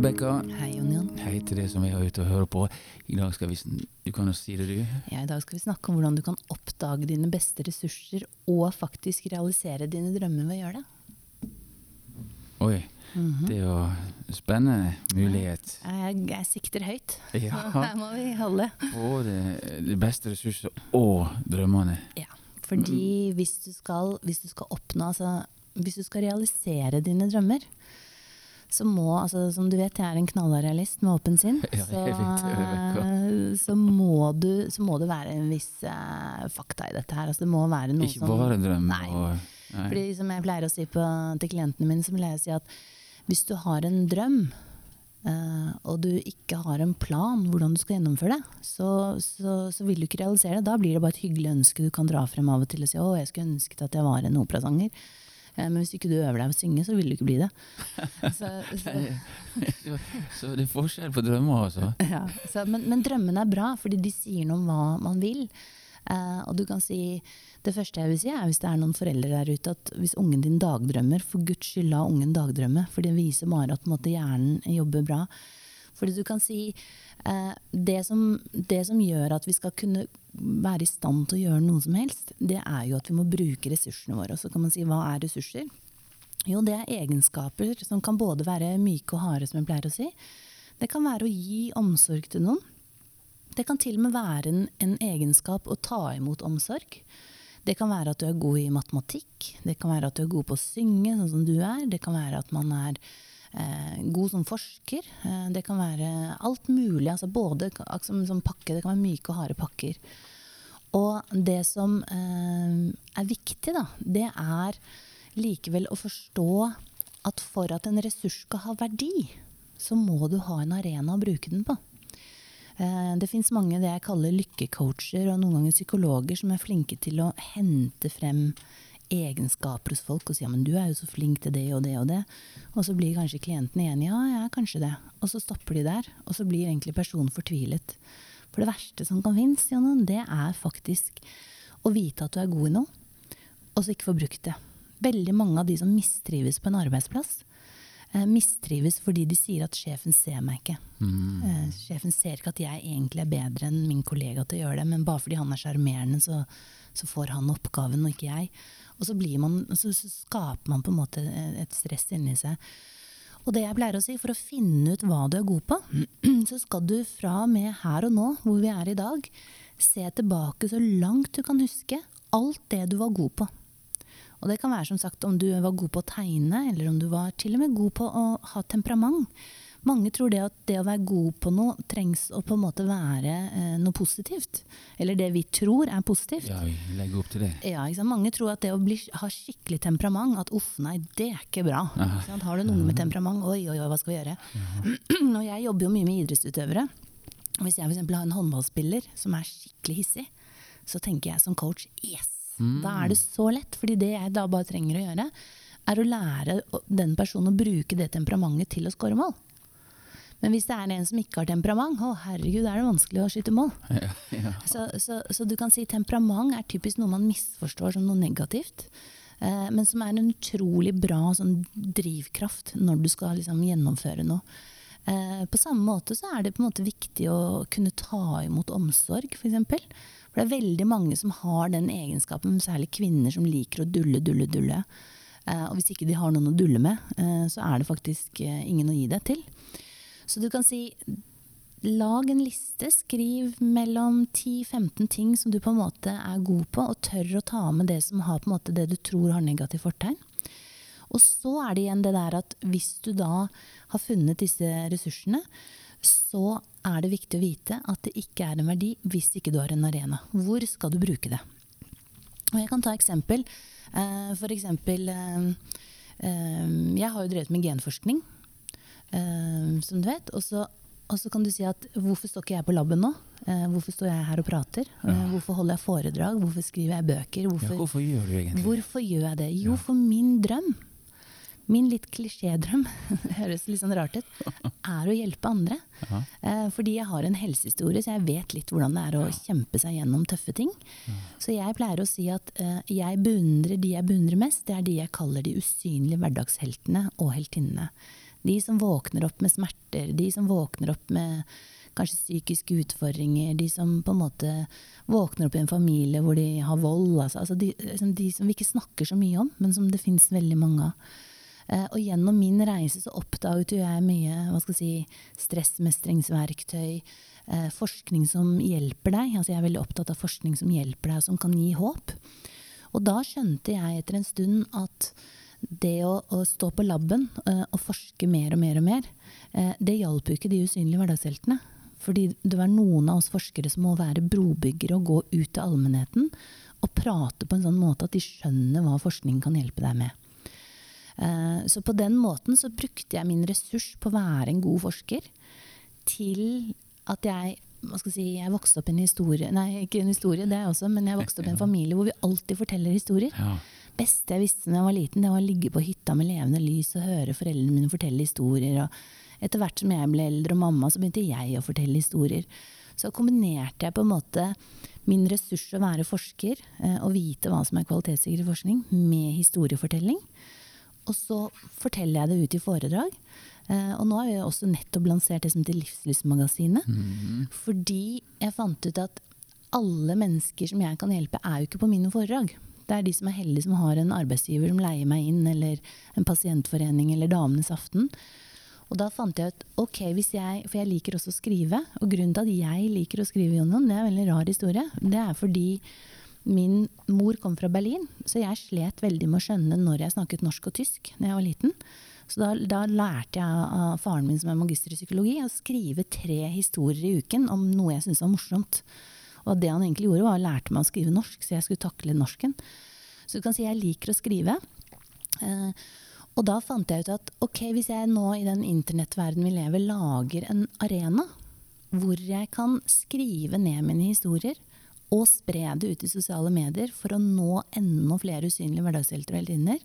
Rebekka. Hei, Jon Jon. Hei til deg som er ute og hører på. I dag skal vi Du kan jo si det, du. Ja, I dag skal vi snakke om hvordan du kan oppdage dine beste ressurser og faktisk realisere dine drømmer ved å gjøre det. Oi, det er jo en spennende mulighet. Jeg, jeg sikter høyt. Så her må vi holde. Både de beste ressurser og drømmene. Ja, fordi hvis du skal, hvis du skal oppnå altså, Hvis du skal realisere dine drømmer, så må altså, Som du vet, jeg er en knallrealist med åpen sinn. Ja, så, Rebecca. så, må du, så må det være en viss uh, fakta i dette her. Altså, det må være noe Ikke som bare drøm. Nei. Og, nei. Fordi som jeg pleier å si på, til klientene mine, så pleier jeg å si at hvis du har en drøm, Uh, og du ikke har en plan hvordan du skal gjennomføre det, så, så, så vil du ikke realisere det. Da blir det bare et hyggelig ønske du kan dra frem av og til og si å, jeg skulle ønsket at jeg var en operasanger. Eh, men hvis ikke du øver deg å synge, så vil du ikke bli det. Så, så, så, det er forskjell på drømmer, altså. ja, så, men, men drømmene er bra, fordi de sier noe om hva man vil. Uh, og du kan si, Det første jeg vil si, er hvis det er noen foreldre der ute, at hvis ungen din dagdrømmer, for guds skyld la ungen dagdrømme. For det viser bare at måte, hjernen jobber bra. Fordi du kan si eh, det, som, det som gjør at vi skal kunne være i stand til å gjøre noe som helst, det er jo at vi må bruke ressursene våre. Og så kan man si hva er ressurser? Jo, det er egenskaper som kan både være myke og harde, som jeg pleier å si. Det kan være å gi omsorg til noen. Det kan til og med være en, en egenskap å ta imot omsorg. Det kan være at du er god i matematikk, det kan være at du er god på å synge, sånn som du er. Det kan være at man er god som forsker. Eh, det kan være alt mulig. Altså både som, som pakke, det kan være myke og harde pakker. Og det som eh, er viktig, da, det er likevel å forstå at for at en ressurs skal ha verdi, så må du ha en arena å bruke den på. Eh, Det fins mange det jeg kaller lykkecoacher og noen ganger psykologer som er flinke til å hente frem egenskaper hos folk og si ja, men du er jo så flink til det og det og det. Og så blir kanskje klienten enig, ja, jeg er kanskje det. Og så stopper de der, og så blir egentlig personen fortvilet. For det verste som kan finnes, Jonan, det er faktisk å vite at du er god i noe, og så ikke få brukt det. Veldig mange av de som mistrives på en arbeidsplass, mistrives fordi de sier at sjefen ser meg ikke. Eh, sjefen ser ikke at jeg egentlig er bedre enn min kollega til å gjøre det, men bare fordi han er sjarmerende, så, så får han oppgaven og ikke jeg. Og så, blir man, så, så skaper man på en måte et stress inni seg. Og det jeg pleier å si, for å finne ut hva du er god på, så skal du fra og med her og nå, hvor vi er i dag, se tilbake så langt du kan huske alt det du var god på. Og det kan være som sagt om du var god på å tegne, eller om du var til og med god på å ha temperament. Mange tror det at det å være god på noe trengs å på en måte være eh, noe positivt. Eller det vi tror er positivt. Ja, vi legger opp til det. Ja, ikke sant? Mange tror at det å bli, ha skikkelig temperament, at uff, nei, det er ikke bra. Ikke? Har du en unge med temperament, oi, oi, oi, hva skal vi gjøre? Og jeg jobber jo mye med idrettsutøvere. Hvis jeg eksempel har en håndballspiller som er skikkelig hissig, så tenker jeg som coach yes! Da er det så lett, fordi det jeg da bare trenger å gjøre, er å lære den personen å bruke det temperamentet til å skåre mål. Men hvis det er en som ikke har temperament, å herregud, er det vanskelig å skyte mål. Ja, ja. Så, så, så du kan si temperament er typisk noe man misforstår som noe negativt. Eh, men som er en utrolig bra sånn, drivkraft når du skal liksom, gjennomføre noe. Eh, på samme måte så er det på en måte viktig å kunne ta imot omsorg, f.eks. For, eksempel. for det er veldig mange som har den egenskapen, særlig kvinner som liker å dulle, dulle, dulle. Eh, og hvis ikke de har noen å dulle med, eh, så er det faktisk ingen å gi det til. Så du kan si Lag en liste, skriv mellom 10-15 ting som du på en måte er god på, og tør å ta med det som har på en måte det du tror har negativt fortegn. Og så er det igjen det der at hvis du da har funnet disse ressursene, så er det viktig å vite at det ikke er en verdi hvis ikke du har en arena. Hvor skal du bruke det? Og jeg kan ta eksempel. Eh, For eksempel eh, eh, Jeg har jo drevet med genforskning, som du vet. Og så, og så kan du si at hvorfor står ikke jeg på laben nå? Hvorfor står jeg her og prater? Hvorfor holder jeg foredrag? Hvorfor skriver jeg bøker? ja, Hvorfor, hvorfor gjør du egentlig det? Hvorfor gjør jeg det? Jo, for min drøm, min litt klisjédrøm, det høres litt sånn rart ut, er å hjelpe andre. Ja. Eh, fordi jeg har en helsehistorie, så jeg vet litt hvordan det er å kjempe seg gjennom tøffe ting. Så jeg pleier å si at eh, jeg beundrer de jeg beundrer mest, det er de jeg kaller de usynlige hverdagsheltene og heltinnene. De som våkner opp med smerter, de som våkner opp med kanskje psykiske utfordringer, de som på en måte våkner opp i en familie hvor de har vold. Altså, altså de, liksom de, som vi ikke snakker så mye om, men som det fins veldig mange av. Eh, og gjennom min reise så oppdaget jo jeg mye hva skal jeg si, stressmestringsverktøy, eh, forskning som hjelper deg. Altså jeg er veldig opptatt av forskning som hjelper deg, og som kan gi håp. Og da skjønte jeg etter en stund at det å, å stå på laben uh, og forske mer og mer og mer, det hjalp jo ikke de usynlige hverdagsheltene. Fordi det var noen av oss forskere som må være brobyggere og gå ut til allmennheten og prate på en sånn måte at de skjønner hva forskning kan hjelpe deg med. Uh, så på den måten så brukte jeg min ressurs på å være en god forsker til at jeg hva skal jeg si, jeg vokste opp i en historie Nei, ikke en historie, det også, men jeg vokste opp i en familie hvor vi alltid forteller historier. Ja. beste jeg visste da jeg var liten, det var å ligge på hytta med levende lys og høre foreldrene mine fortelle historier. Og etter hvert som jeg ble eldre og mamma, så begynte jeg å fortelle historier. Så kombinerte jeg på en måte min ressurs å være forsker eh, og vite hva som er kvalitetssikret forskning, med historiefortelling. Og så forteller jeg det ut i foredrag. Eh, og nå har vi også nettopp lansert det som heter Livslystmagasinet. Mm. Fordi jeg fant ut at alle mennesker som jeg kan hjelpe, er jo ikke på mine foredrag. Det er de som er heldige som har en arbeidsgiver som leier meg inn, eller en pasientforening eller Damenes aften. Og da fant jeg ut ok, hvis jeg, For jeg liker også å skrive. Og grunnen til at jeg liker å skrive, Jonan, det er en veldig rar historie. Det er fordi min mor kom fra Berlin, så jeg slet veldig med å skjønne når jeg snakket norsk og tysk da jeg var liten. Så da, da lærte jeg av faren min som er magister i psykologi, å skrive tre historier i uken om noe jeg syntes var morsomt. Og det han egentlig gjorde, var å lærte meg å skrive norsk, så jeg skulle takle norsken. Så du kan si jeg liker å skrive. Eh, og da fant jeg ut at ok, hvis jeg nå i den internettverdenen vi lever, lager en arena hvor jeg kan skrive ned mine historier og spre det ut i sosiale medier for å nå enda flere usynlige hverdagshelter og heltinner,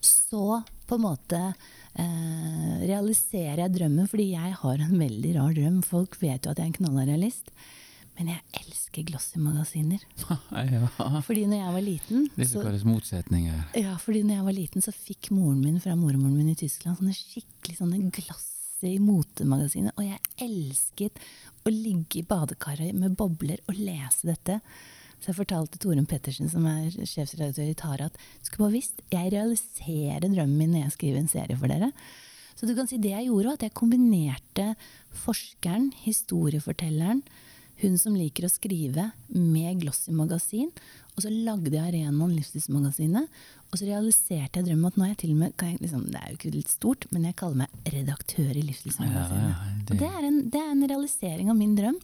så på en måte eh, realiserer jeg drømmen, fordi jeg har en veldig rar drøm. Folk vet jo at jeg er en knallrealist. Men jeg elsker glossy-magasiner. ja. Fordi når jeg var liten Disse så, kalles motsetninger. ja, fordi når jeg var liten, så fikk moren min fra mormoren min i Tyskland sånne skikkelig sånne glossy motemagasinet, Og jeg elsket å ligge i badekaret med bobler og lese dette. Så jeg fortalte Torunn Pettersen, som er sjefsredaktør i Tara, at skulle bare visst, jeg realiserer drømmen min når jeg skriver en serie for dere. Så du kan si det jeg gjorde, var at jeg kombinerte forskeren, historiefortelleren, hun som liker å skrive, med Glossy magasin. Og så lagde jeg arenaen Livsstilsmagasinet. Og så realiserte jeg drømmen at nå er jeg til og med kan jeg, liksom, Det er jo ikke litt stort, men jeg kaller meg redaktør i Livsstilsmagasinet. Ja, ja, det- Og det er, en, det er en realisering av min drøm.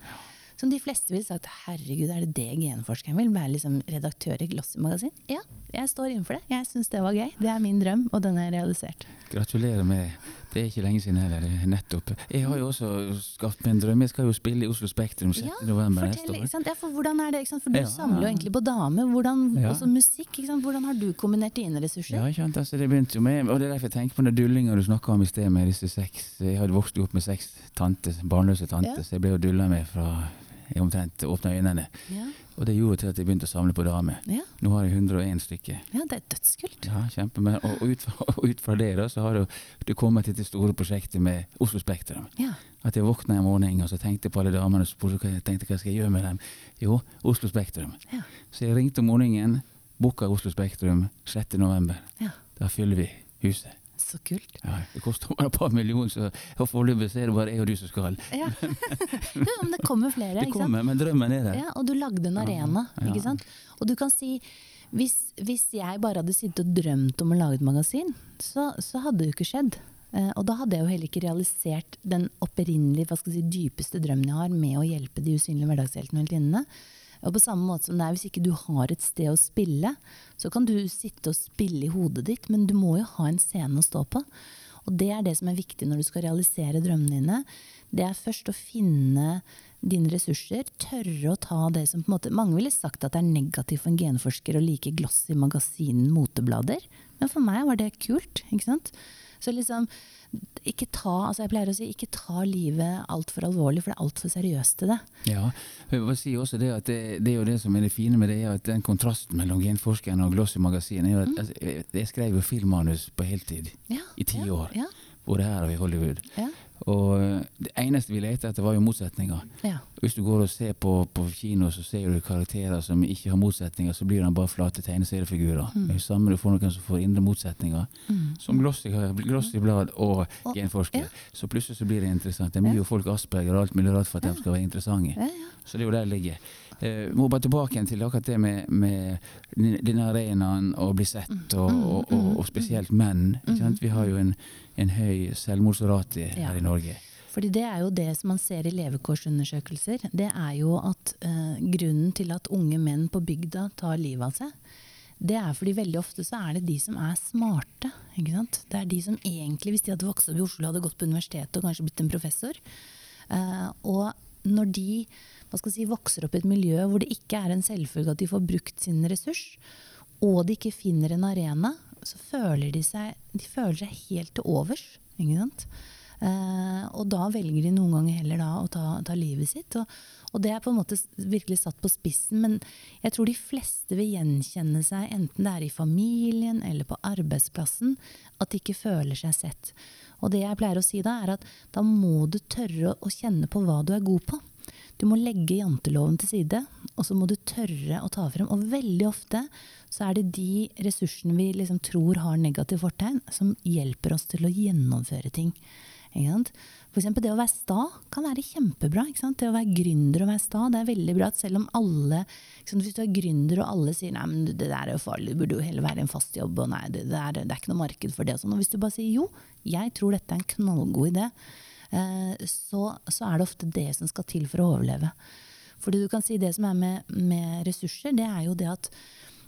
Som de fleste ville sagt herregud, er det det genforskeren vil? Være liksom redaktør i Glossy magasin? Ja, jeg står innenfor det. Jeg syns det var gøy. Det er min drøm, og den er realisert. Gratulerer med Det er ikke lenge siden heller. er Nettopp. Jeg har jo også skapt meg en drøm. Jeg skal jo spille i Oslo Spektrum 6. november neste år. Ja, for hvordan er det? For du Ja. samler jo egentlig på damer. Hvordan, Ja. Også musikk. Ikke sant? Hvordan har du kombinert dine ressurser? Ja, ikke altså det begynte jo med, og det er derfor jeg tenker på den dullinga du snakka om i sted med disse seks Jeg hadde vokst opp med seks tante, barnløse tanter, Ja. så jeg ble jo dulla med fra jeg omtrent åpna øynene. Ja. Og det gjorde til at jeg begynte å samle på damer. Ja. Nå har jeg 101 stykker. ja, det er dødskult. Ja, kjempe, men, og, og, ut og ut fra det da, så har du, du kommet til det store prosjektet med Oslo Spektrum. Ja. At jeg våkna en morgen og så tenkte på alle damene og spurte hva jeg tenkte hva skal jeg gjøre med dem. Jo, Oslo Spektrum. Ja. Så jeg ringte om morgenen, booka Oslo Spektrum 6. november. ja. Da fyller vi huset. Så kult. Ja, det koster bare et par millioner, så foreløpig er det bare jeg og du som skal. Ja. Men det kommer flere. Det kommer, men drømmen er der. Ja, og du lagde en arena, Ja. ikke sant? Og du kan si, hvis, hvis jeg bare hadde sittet og drømt om å lage et magasin, så, så hadde det jo ikke skjedd. Eh, og da hadde jeg jo heller ikke realisert den opprinnelige, hva skal jeg si, dypeste drømmen jeg har med å hjelpe de usynlige hverdagsheltene og heltinnene. Og på samme måte som det er hvis ikke du har et sted å spille, så kan du sitte og spille i hodet ditt, men du må jo ha en scene å stå på. Og det er det som er viktig når du skal realisere drømmene dine. Det er først å finne dine ressurser, tørre å ta det som på en måte Mange ville sagt at det er negativt for en genforsker å like glossy magasin moteblader, men for meg var det kult. ikke sant? Så liksom, ikke ta, altså jeg pleier å si, ikke ta livet altfor alvorlig, for det er altfor seriøst til det. Ja, jeg si også det at det, det er jo det som er det fine med det, er at den kontrasten mellom genforskeren og Glossy magasin er at Mm. altså, jeg, jeg skrev jo filmmanus på heltid Ja, i ti ja, år. Både her og i Hollywood. Ja. Og eh, det eneste vi lette etter, var jo motsetninger. Ja. Hvis du går og ser på, på kino, så ser du karakterer som ikke har motsetninger, så blir de bare flate tegneseriefigurer. Mm. Det sammen samme du får noen som får indre motsetninger, som Glossy, Glossy Blad og Og- genforsker. ja. Så plutselig så blir det interessant. De gir jo folk Asperger og alt mulig rart for at de skal være interessante. Så det er jo der det ligger. Eh, må bare tilbake igjen til akkurat det med, med denne arenaen å bli sett, og, Mm, og, og, og spesielt menn. Vi har jo en, en høy selvmordsrate Ja. her i Norge. Fordi det er jo det som man ser i levekårsundersøkelser. Det er jo at eh, grunnen til at unge menn på bygda tar livet av seg, det er fordi veldig ofte så er det de som er smarte. Ikke sant? Det er de som egentlig, hvis de hadde vokst opp i Oslo, hadde gått på universitetet og kanskje blitt en professor. Eh, og når de si, vokser opp i et miljø hvor det ikke er en selvfølge at de får brukt sin ressurs, og de ikke finner en arena, så føler de seg, de føler seg helt til overs. Ikke sant? Eh, og da velger de noen ganger heller da å ta, ta livet sitt. Og, og det er på en måte virkelig satt på spissen, men jeg tror de fleste vil gjenkjenne seg, enten det er i familien eller på arbeidsplassen, at de ikke føler seg sett. Og det jeg pleier å si da, er at da må du tørre å kjenne på hva du er god på. Du må legge janteloven til side, og så må du tørre å ta frem. Og veldig ofte så er det de ressursene vi liksom tror har negativ fortegn, som hjelper oss til å gjennomføre ting. For eksempel det å være sta kan være kjempebra. Det å være gründer og være sta, det er veldig bra. at Selv om alle? Hvis du er gründer og alle sier nei, men det der er jo farlig, det burde jo heller være en fast jobb, og nei, det, det, er, det er ikke noe marked for det. Og, sånn. og hvis du bare sier jo, jeg tror dette er en knallgod idé, eh, så, så er det ofte det som skal til for å overleve. Fordi du kan si Det som er med, med ressurser, det er jo det at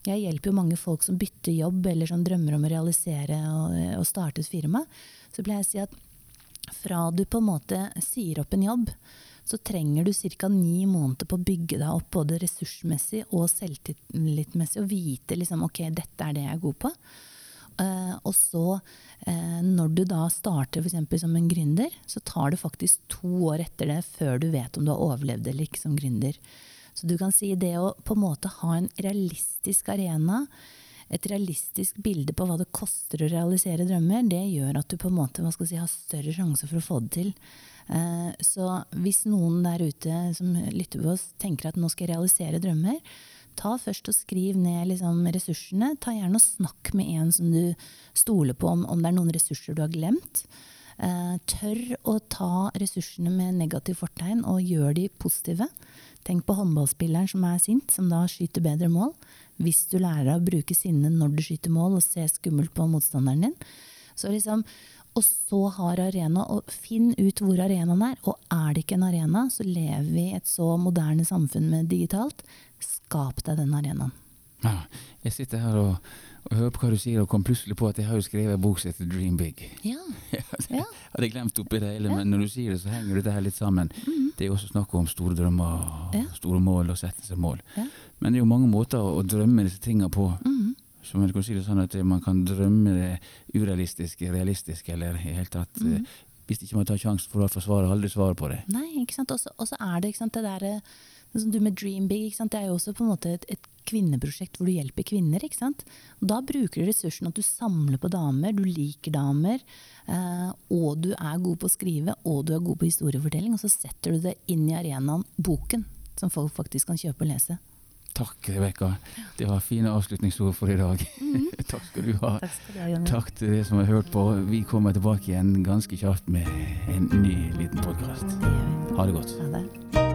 jeg hjelper jo mange folk som bytter jobb, eller som drømmer om å realisere og, og starte et firma. Så pleier jeg å si at fra du på en måte sier opp en jobb, så trenger du ca. ni måneder på å bygge deg opp både ressursmessig og selvtillitmessig, og vite liksom ok, dette er det jeg er god på. Uh, og så, uh, når du da starter f.eks. som en gründer, så tar det faktisk to år etter det før du vet om du har overlevd eller ikke som gründer. Så du kan si det å på en måte ha en realistisk arena, et realistisk bilde på hva det koster å realisere drømmer, det gjør at du på en måte si, har større sjanse for å få det til. Eh, Så hvis noen der ute som lytter på oss tenker at nå skal jeg realisere drømmer, ta først og skriv ned liksom ressursene. Ta gjerne og snakk med en som du stoler på om, om det er noen ressurser du har glemt. Eh, tør å ta ressursene med negativ fortegn og gjør de positive. Tenk på håndballspilleren som er sint, som da skyter bedre mål. Hvis du lærer deg å bruke sinnet når du skyter mål, og se skummelt på motstanderen din. Så liksom, og så har arena, og finn ut hvor arenaen er. Og er det ikke en arena, så lever vi i et så moderne samfunn med digitalt. Skap deg den arenaen. Ja, jeg sitter her og, og hører på hva du sier, og kom plutselig på at jeg har jo skrevet en bok som heter Dream Big. Ja. ja. Hadde glemt oppi det hele, men når du sier det, så henger dette her litt sammen. Det er jo også snakk om store drømmer, Ja. store mål, og sette seg mål. Ja. Men det er jo mange måter å drømme disse tingene på. Mm. Som jeg kan si det sånn at man kan drømme det urealistiske, realistiske, eller i hele tatt eh, Hvis ikke man tar sjansen for å forsvare, aldri svaret på det. Nei, ikke sant. Og og så er det ikke sant, det derre Sånn du med Dream Big, det er jo også på en måte et, et kvinneprosjekt hvor du hjelper kvinner. ikke sant? Og da bruker du ressursen at du samler på damer, du liker damer, eh, og du er god på å skrive, og du er god på historiefortelling, og så setter du det inn i arenaen boken, som folk faktisk kan kjøpe og lese. Takk, Rebekka. Det var fine avslutningsord for i dag. Takk skal du ha. Takk skal du ha, Takk til dere som har hørt på. Vi kommer tilbake igjen ganske kjapt med en ny liten podkast. Det. Ha det godt. Ha det.